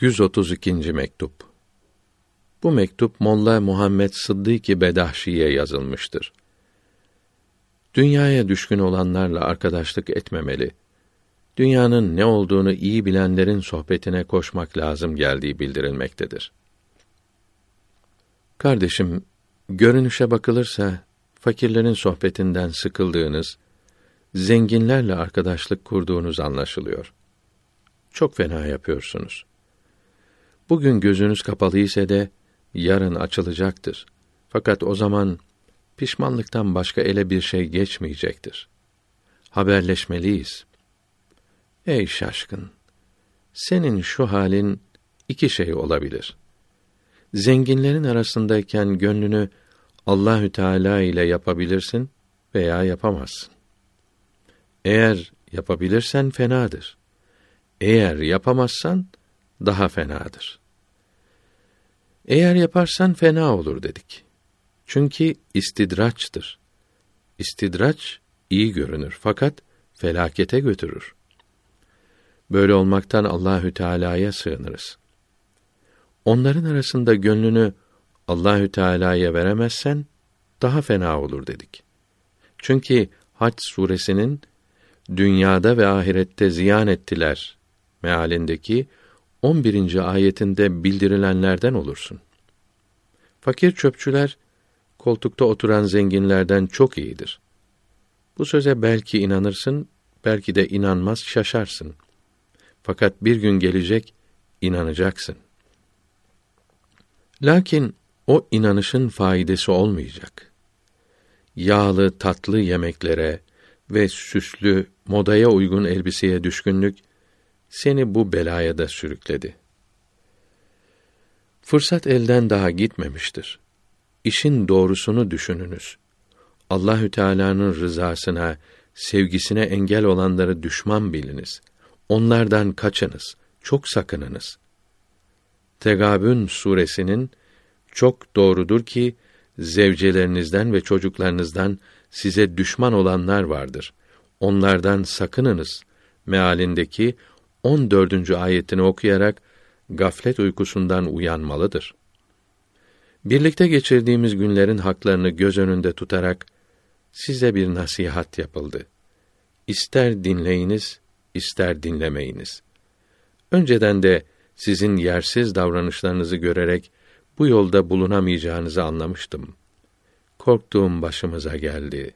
132. mektup. Bu mektup Molla Muhammed Sıddık Bedahşi'ye yazılmıştır. Dünyaya düşkün olanlarla arkadaşlık etmemeli. Dünyanın ne olduğunu iyi bilenlerin sohbetine koşmak lazım geldiği bildirilmektedir. Kardeşim, görünüşe bakılırsa fakirlerin sohbetinden sıkıldığınız, zenginlerle arkadaşlık kurduğunuz anlaşılıyor. Çok fena yapıyorsunuz. Bugün gözünüz kapalı ise de yarın açılacaktır. Fakat o zaman pişmanlıktan başka ele bir şey geçmeyecektir. Haberleşmeliyiz. Ey şaşkın! Senin şu halin iki şey olabilir. Zenginlerin arasındayken gönlünü Allahü Teala ile yapabilirsin veya yapamazsın. Eğer yapabilirsen fenadır. Eğer yapamazsan daha fenadır. Eğer yaparsan fena olur dedik. Çünkü istidraçtır. İstidraç iyi görünür fakat felakete götürür. Böyle olmaktan Allahü Teala'ya sığınırız. Onların arasında gönlünü Allahü Teala'ya veremezsen daha fena olur dedik. Çünkü Hac suresinin dünyada ve ahirette ziyan ettiler mealindeki 11. ayetinde bildirilenlerden olursun. Fakir çöpçüler koltukta oturan zenginlerden çok iyidir. Bu söze belki inanırsın, belki de inanmaz şaşarsın. Fakat bir gün gelecek inanacaksın. Lakin o inanışın faydası olmayacak. Yağlı, tatlı yemeklere ve süslü, modaya uygun elbiseye düşkünlük seni bu belaya da sürükledi. Fırsat elden daha gitmemiştir. İşin doğrusunu düşününüz. Allahü Teala'nın rızasına, sevgisine engel olanları düşman biliniz. Onlardan kaçınız, çok sakınınız. Tegabün suresinin çok doğrudur ki zevcelerinizden ve çocuklarınızdan size düşman olanlar vardır. Onlardan sakınınız mealindeki 14. ayetini okuyarak gaflet uykusundan uyanmalıdır. Birlikte geçirdiğimiz günlerin haklarını göz önünde tutarak size bir nasihat yapıldı. İster dinleyiniz, ister dinlemeyiniz. Önceden de sizin yersiz davranışlarınızı görerek bu yolda bulunamayacağınızı anlamıştım. Korktuğum başımıza geldi.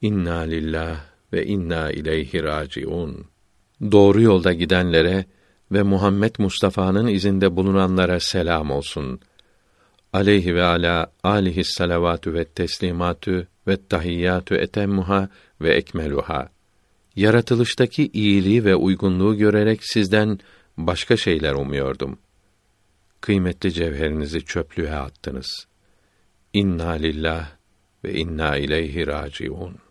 İnna lillah ve inna ileyhi raciun. Doğru yolda gidenlere ve Muhammed Mustafa'nın izinde bulunanlara selam olsun. Aleyhi ve ala alihi salavatü ve teslimatü ve tahiyyatü etemmuha ve ekmeluha. Yaratılıştaki iyiliği ve uygunluğu görerek sizden başka şeyler umuyordum. Kıymetli cevherinizi çöplüğe attınız. İnna lillah ve inna ileyhi raciun.